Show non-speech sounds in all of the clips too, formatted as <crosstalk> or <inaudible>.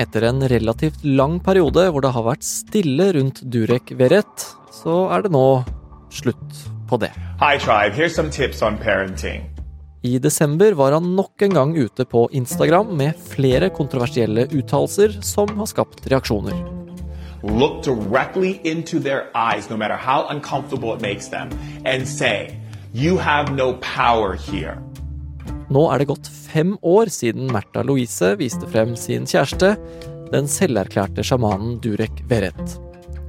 Etter en relativt lang periode hvor det har vært stille rundt Durek Verrett, så er det nå slutt på det. Hi, Tribe. Here's some tips on parenting. I desember var han nok en gang ute på Instagram med flere kontroversielle uttalelser som har skapt reaksjoner. Look directly into their eyes, no matter how uncomfortable it makes them, and say, You have no power here. Nå er det gått fem år siden Märtha Louise viste frem sin kjæreste, den selverklærte sjamanen Durek Verrett.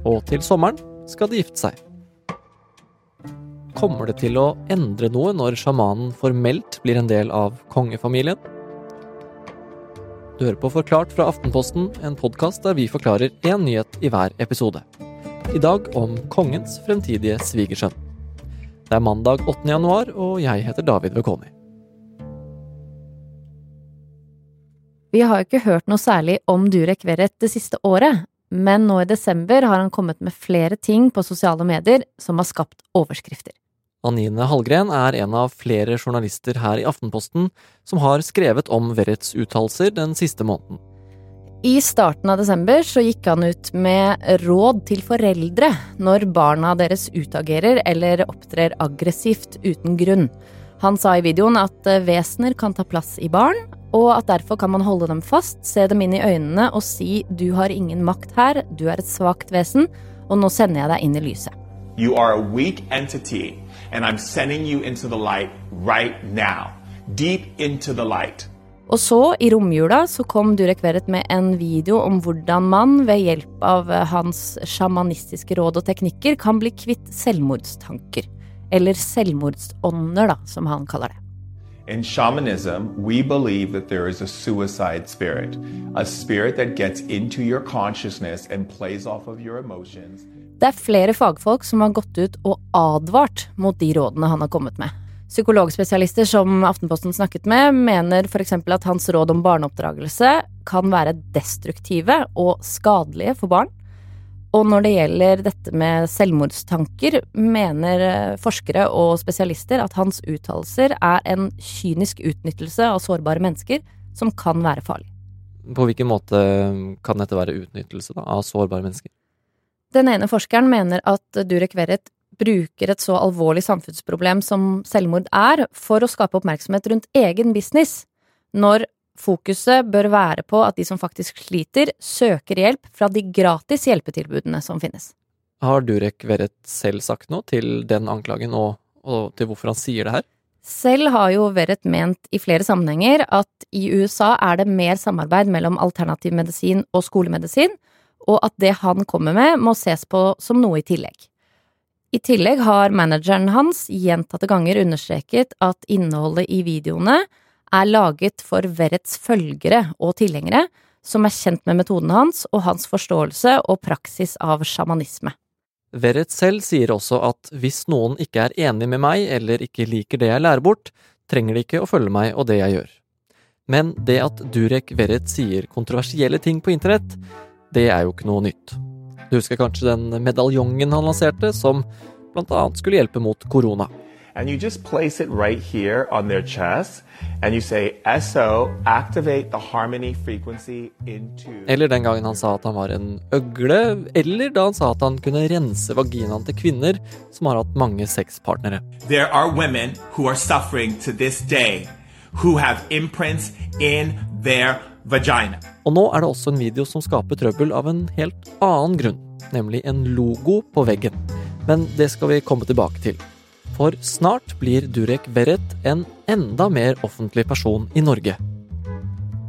Og til sommeren skal de gifte seg. Kommer det til å endre noe når sjamanen formelt blir en del av kongefamilien? Du hører på Forklart fra Aftenposten, en podkast der vi forklarer én nyhet i hver episode. I dag om kongens fremtidige svigersønn. Det er mandag 8. januar, og jeg heter David Vekoni. Vi har jo ikke hørt noe særlig om Durek Verrett det siste året, men nå i desember har han kommet med flere ting på sosiale medier som har skapt overskrifter. Anine Hallgren er en av flere journalister her i Aftenposten som har skrevet om Verrets uttalelser den siste måneden. I starten av desember så gikk han ut med råd til foreldre når barna deres utagerer eller opptrer aggressivt uten grunn. Han sa i videoen at vesener kan ta plass i barn, og at derfor kan man holde dem fast, se dem inn i øynene og si du har ingen makt her, du er et svakt vesen, og nå sender jeg deg inn i lyset. You are a weak entity, and I'm sending you into the light right now. Deep into the light. Og så, i romjula, så kom Durek Verrett med en video om hvordan man ved hjelp av hans sjamanistiske råd og teknikker kan bli kvitt selvmordstanker. Eller selvmordsånder, da, som han kaller det. In shamanism, we believe that there is a suicide spirit, a spirit that gets into your consciousness and plays off of your emotions. Det er flere fagfolk som har gått ut og advart mot de rådene han har kommet med. Psykologspesialister som Aftenposten snakket med, mener f.eks. at hans råd om barneoppdragelse kan være destruktive og skadelige for barn. Og når det gjelder dette med selvmordstanker, mener eh, forskere og spesialister at hans uttalelser er en kynisk utnyttelse av sårbare mennesker som kan være farlig. På hvilken måte kan dette være utnyttelse da, av sårbare mennesker? Den ene forskeren mener at Durek Verrett bruker et så alvorlig samfunnsproblem som selvmord er, for å skape oppmerksomhet rundt egen business, når fokuset bør være på at de som faktisk sliter, søker hjelp fra de gratis hjelpetilbudene som finnes. Har Durek Verrett selv sagt noe til den anklagen, og, og til hvorfor han sier det her? Selv har jo Verrett ment i flere sammenhenger at i USA er det mer samarbeid mellom alternativ medisin og skolemedisin, og at det han kommer med, må ses på som noe i tillegg. I tillegg har manageren hans gjentatte ganger understreket at innholdet i videoene er laget for Verrets følgere og tilhengere, som er kjent med metoden hans og hans forståelse og praksis av sjamanisme. Verret selv sier også at hvis noen ikke er enig med meg eller ikke liker det jeg lærer bort, trenger de ikke å følge meg og det jeg gjør. Men det at Durek Verret sier kontroversielle ting på internett, det er jo ikke noe nytt. Du husker kanskje den medaljongen han lanserte, som blant annet skulle hjelpe mot korona. And you just place it right here on their chest, and you say SO, activate the harmony frequency into <laughs> Eller den gangen han sa at han var en øgle, eller da han sa at han kunne rense vaginaen til kvinner som har hatt mange sexpartnere. There are women who are suffering to this day who have imprints in their vagina. Og nå er det også en video som skaper trøbbel av en helt annen grunn, nemlig en logo på veggen. Men det skal vi komme tilbake til. For snart blir Durek Verrett en enda mer offentlig person i Norge.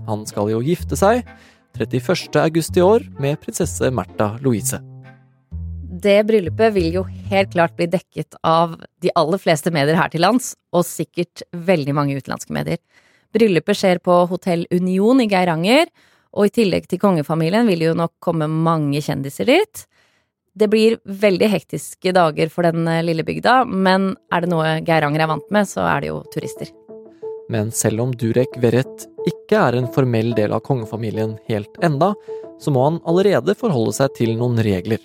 Han skal jo gifte seg 31. august i år med prinsesse Märtha Louise. Det bryllupet vil jo helt klart bli dekket av de aller fleste medier her til lands, og sikkert veldig mange utenlandske medier. Bryllupet skjer på Hotell Union i Geiranger, og i tillegg til kongefamilien vil jo nok komme mange kjendiser dit. Det blir veldig hektiske dager for den eh, lille bygda, men er det noe Geiranger er vant med, så er det jo turister. Men selv om Durek Verrett ikke er en formell del av kongefamilien helt enda, så må han allerede forholde seg til noen regler.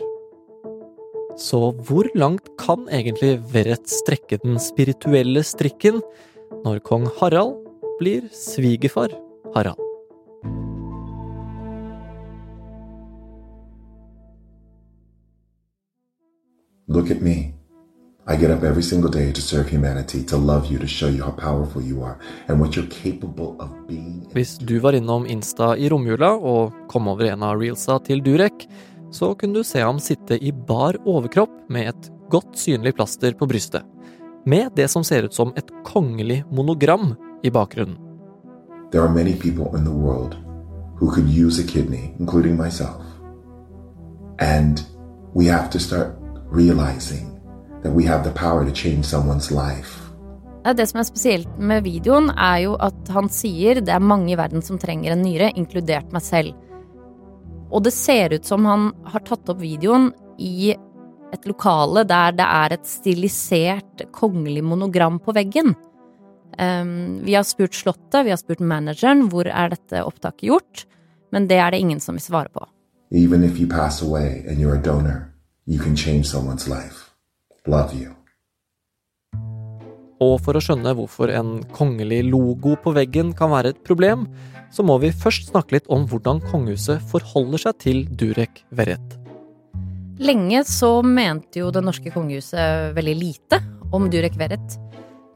Så hvor langt kan egentlig Verrett strekke den spirituelle strikken når kong Harald blir svigerfar Harald? Look at me. I get up every single day to serve humanity, to love you, to show you how powerful you are, and what you're capable of being. Hvis du var innom Insta i romjula og kom over en av reelsa til Durek, så kunne du se ham sitte i bar overkropp med et godt synlig plaster på brystet, med det som ser ut som et kongelig monogram i bakgrunnen. There are many people in the world who could use a kidney, including myself. And we have to start realizing that we have the power to change someone's life. Det som er spesielt med videoen, er jo at han sier det er mange i verden som trenger en nyre, inkludert meg selv. Og det ser ut som han har tatt opp videoen i et lokale der det er et stilisert kongelig monogram på veggen. Um, vi har spurt Slottet, vi har spurt manageren hvor er dette opptaket gjort, men det er det ingen som vil svare på. Even if you pass away and you're a donor, you can change someone's life. Love you. Og for å skjønne hvorfor en kongelig logo på veggen kan være et problem, så må vi først snakke litt om hvordan kongehuset forholder seg til Durek Verret. Lenge så mente jo det norske kongehuset veldig lite om Durek Verret.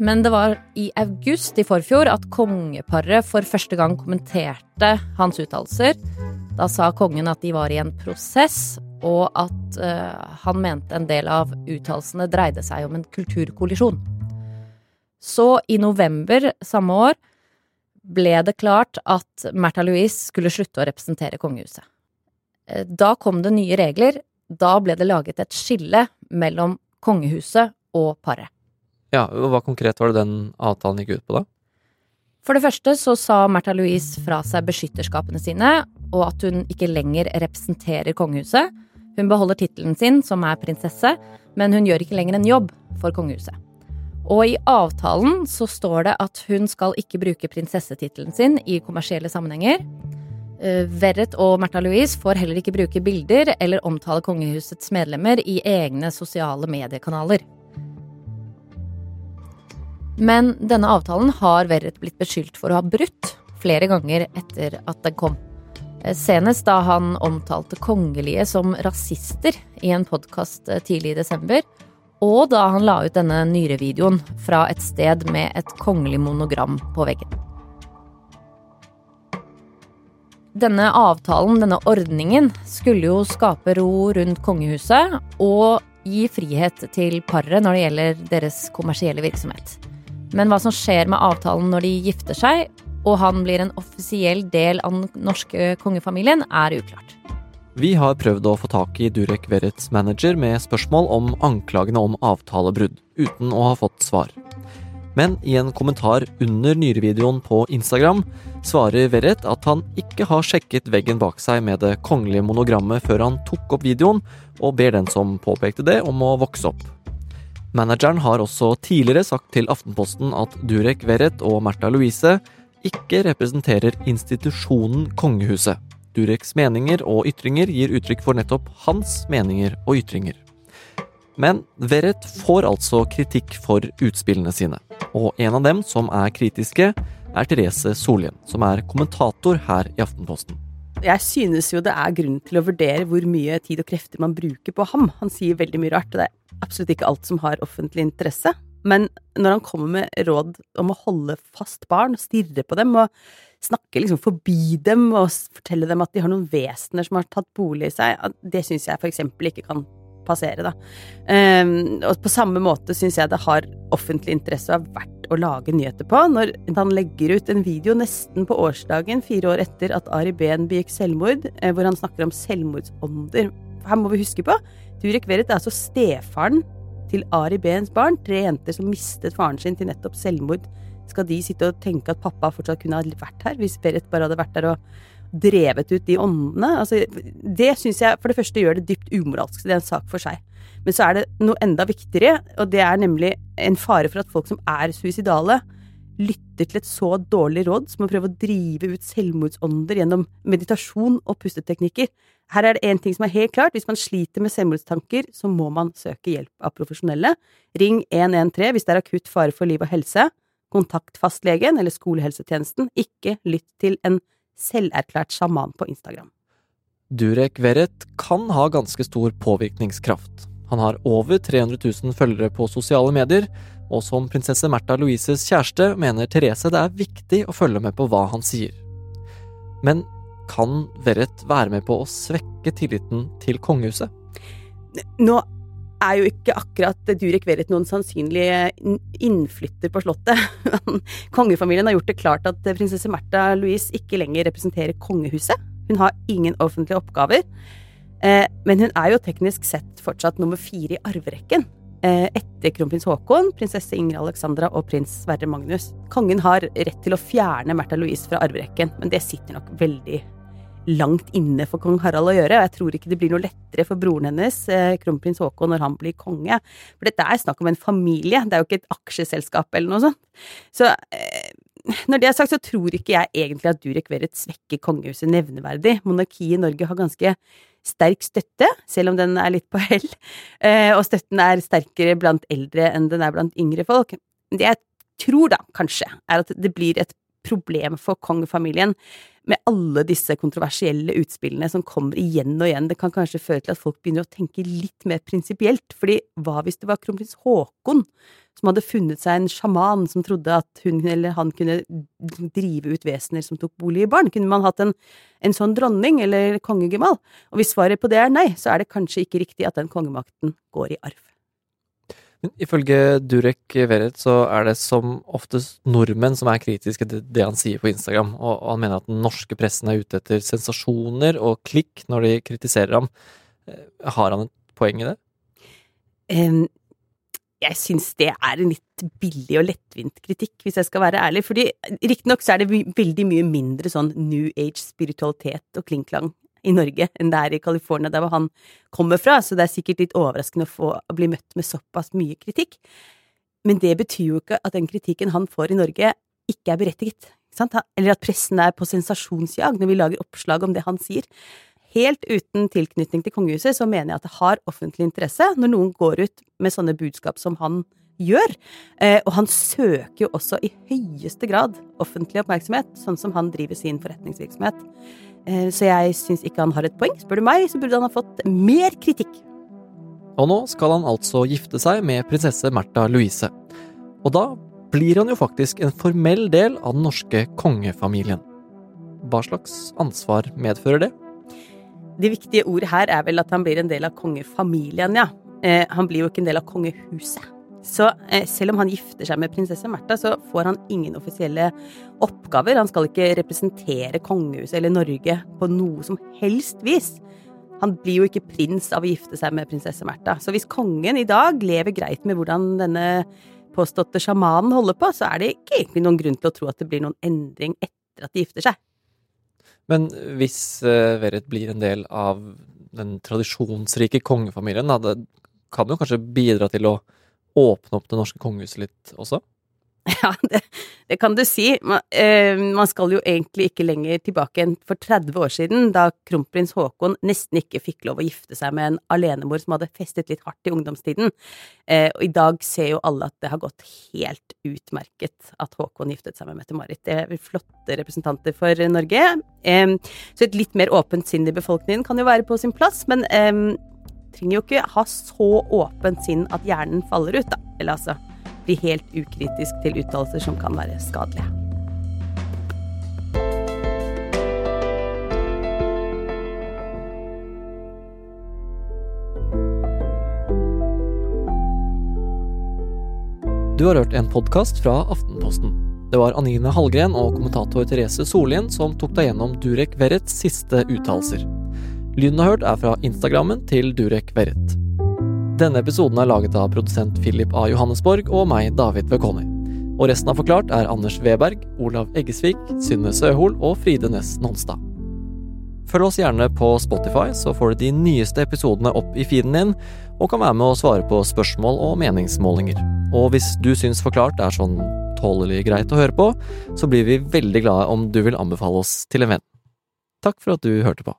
Men det var i august i forfjor at kongeparet for første gang kommenterte hans uttalelser. Da sa kongen at de var i en prosess, og at uh, han mente en del av uttalelsene dreide seg om en kulturkollisjon. Så i november samme år ble det klart at Märtha Louise skulle slutte å representere kongehuset. Eh, da kom det nye regler. Da ble det laget et skille mellom kongehuset og paret. Ja, og Hva konkret var det den avtalen gikk ut på, da? For det første så sa Märtha Louise fra seg beskytterskapene sine, og at hun ikke lenger representerer kongehuset. Hun beholder tittelen sin, som er prinsesse, men hun gjør ikke lenger en jobb for kongehuset. Og i avtalen så står det at hun skal ikke bruke prinsessetittelen sin i kommersielle sammenhenger. Eh, Verret og Märtha Louise får heller ikke bruke bilder eller omtale kongehusets medlemmer i egne sosiale mediekanaler. Men denne avtalen har Verret blitt beskyldt for å ha brutt flere ganger etter at den kom. Eh, senest da han omtalte kongelige som rasister i en podkast eh, tidlig i desember. Og da han la ut denne nyrevideoen fra et sted med et kongelig monogram på veggen. Denne avtalen, denne ordningen, skulle jo skape ro rundt kongehuset og gi frihet til paret når det gjelder deres kommersielle virksomhet. Men hva som skjer med avtalen når de gifter seg, og han blir en offisiell del av den norske kongefamilien, er uklart. Vi har prøvd å få tak i Durek Verrets manager med spørsmål om anklagene om avtalebrudd, uten å ha fått svar. Men i en kommentar under nyrevideoen på Instagram svarer Verret at han ikke har sjekket veggen bak seg med det kongelige monogrammet før han tok opp videoen, og ber den som påpekte det, om å vokse opp. Manageren har også tidligere sagt til Aftenposten at Durek Verret og Märtha Louise ikke representerer institusjonen kongehuset. Dureks meninger og ytringer gir uttrykk for nettopp hans meninger og ytringer. Men Verrett får altså kritikk for utspillene sine, og en av dem som er kritiske, er Therese Solien, som er kommentator her i Aftenposten. Jeg synes jo det er grunn til å vurdere hvor mye tid og krefter man bruker på ham. Han sier veldig mye rart, og det er absolutt ikke alt som har offentlig interesse. Men når han kommer med råd om å holde fast barn, stirre på dem og snakke liksom forbi dem og fortelle dem at de har noen vesener som har tatt bolig i seg, det syns jeg for eksempel ikke kan passere, da. Um, og på samme måte syns jeg det har offentlig interesse og er verdt å lage nyheter på når han legger ut en video nesten på årsdagen, fire år etter at Ari Behn begikk selvmord, eh, hvor han snakker om selvmordsånder. Her må vi huske på Durek Verret er altså stefaren til Ari Behns barn, tre jenter som mistet faren sin til nettopp selvmord. Skal de sitte og tenke at pappa fortsatt kunne ha vært her, hvis Berit bare hadde vært der og drevet ut de åndene? Altså, det syns jeg for det første gjør det dypt umoralsk, så det er en sak for seg. Men så er det noe enda viktigere, og det er nemlig en fare for at folk som er suicidale, lytter til et så dårlig råd som å prøve å drive ut selvmordsånder gjennom meditasjon og pusteteknikker. Her er det én ting som er helt klart, hvis man sliter med selvmordstanker, så må man søke hjelp av profesjonelle. Ring 113 hvis det er akutt fare for liv og helse. Kontakt fastlegen eller skolehelsetjenesten. Ikke lytt til en selverklært sjaman på Instagram. Durek Verret kan ha ganske stor påvirkningskraft. Han har over 300 000 følgere på sosiale medier, og som prinsesse Märtha Louises kjæreste mener Therese det er viktig å følge med på hva han sier. Men kan Verrett være med på å svekke tilliten til kongehuset? Nå er jo ikke akkurat Durek Verrett noen sannsynlig innflytter på Slottet. <laughs> Kongefamilien har gjort det klart at prinsesse Märtha Louise ikke lenger representerer kongehuset. Hun har ingen offentlige oppgaver. Eh, men hun er jo teknisk sett fortsatt nummer fire i arverekken. Eh, etter kronprins Haakon, prinsesse Ingrid Alexandra og prins Sverre Magnus. Kongen har rett til å fjerne Märtha Louise fra arverekken, men det sitter nok veldig langt inne for kong Harald å gjøre. Og jeg tror ikke det blir noe lettere for broren hennes, eh, kronprins Haakon, når han blir konge. For dette er snakk om en familie, det er jo ikke et aksjeselskap eller noe sånt. Så når det er sagt, så tror ikke jeg egentlig at Durek Verrett svekker kongehuset nevneverdig. Monarkiet i Norge har ganske sterk støtte, selv om den er litt på <laughs> hell. Eh, og støtten er sterkere blant eldre enn den er blant yngre folk. Det jeg tror, da, kanskje, er at det blir et problem for kongefamilien med alle disse kontroversielle utspillene som kommer igjen og igjen. Det kan kanskje føre til at folk begynner å tenke litt mer prinsipielt. fordi hva hvis det var kronprins Haakon som hadde funnet seg en sjaman som trodde at hun eller han kunne drive ut vesener som tok bolig i barn? Kunne man hatt en, en sånn dronning eller kongegemal? Og hvis svaret på det er nei, så er det kanskje ikke riktig at den kongemakten går i arv. Men ifølge Durek Verret så er det som oftest nordmenn som er kritiske til det han sier på Instagram, og han mener at den norske pressen er ute etter sensasjoner og klikk når de kritiserer ham. Eh, har han et poeng i det? Um, jeg syns det er en litt billig og lettvint kritikk, hvis jeg skal være ærlig. fordi riktignok så er det veldig mye mindre sånn new age-spiritualitet og kling-klang i Norge enn det er i California, der hvor han kommer fra, så det er sikkert litt overraskende å, få, å bli møtt med såpass mye kritikk. Men det betyr jo ikke at den kritikken han får i Norge, ikke er berettiget. Ikke Eller at pressen er på sensasjonsjag når vi lager oppslag om det han sier. Helt uten tilknytning til kongehuset så mener jeg at det har offentlig interesse når noen går ut med sånne budskap som han. Eh, og han søker jo også i høyeste grad offentlig oppmerksomhet, sånn som han driver sin forretningsvirksomhet. Eh, så jeg syns ikke han har et poeng. Spør du meg, så burde han ha fått mer kritikk. Og nå skal han altså gifte seg med prinsesse Märtha Louise. Og da blir han jo faktisk en formell del av den norske kongefamilien. Hva slags ansvar medfører det? Det viktige ordet her er vel at han blir en del av kongefamilien, ja. Eh, han blir jo ikke en del av kongehuset. Så eh, selv om han gifter seg med prinsesse Märtha, så får han ingen offisielle oppgaver. Han skal ikke representere kongehuset eller Norge på noe som helst vis. Han blir jo ikke prins av å gifte seg med prinsesse Märtha. Så hvis kongen i dag lever greit med hvordan denne påståtte sjamanen holder på, så er det ikke egentlig noen grunn til å tro at det blir noen endring etter at de gifter seg. Men hvis uh, Verret blir en del av den tradisjonsrike kongefamilien, da, det kan jo kanskje bidra til å åpne opp det norske kongehuset litt også? <laughs> Ja, det, det, kan du si. Man, eh, man, skal jo egentlig ikke lenger tilbake enn for 30 år siden, da kronprins Haakon nesten ikke fikk lov å gifte seg med en alenemor som hadde festet litt hardt i ungdomstiden. Eh, og i dag ser jo alle at det har gått helt utmerket at Haakon giftet seg med Mette-Marit. Det er flotte representanter for Norge. Eh, så et litt mer åpent sinn i befolkningen kan jo være på sin plass, men eh, trenger jo ikke ha så åpent sinn at hjernen faller ut, da. Eller altså bli helt ukritisk til uttalelser som kan være skadelige. Du har hørt en podkast fra Aftenposten. Det var Anine Hallgren og kommentator Therese Sollien som tok deg gjennom Durek Verrets siste uttalelser. Lyden har hørt, er fra Instagrammen til Durek Verret. Denne episoden er laget av produsent Philip A. Johannesborg og meg, David Vekoni. Og resten av Forklart er Anders Weberg, Olav Eggesvik, Synne Søhol og Fride Næss Nonstad. Følg oss gjerne på Spotify, så får du de nyeste episodene opp i feeden din, og kan være med å svare på spørsmål og meningsmålinger. Og hvis du syns Forklart er sånn tålelig greit å høre på, så blir vi veldig glade om du vil anbefale oss til en venn. Takk for at du hørte på.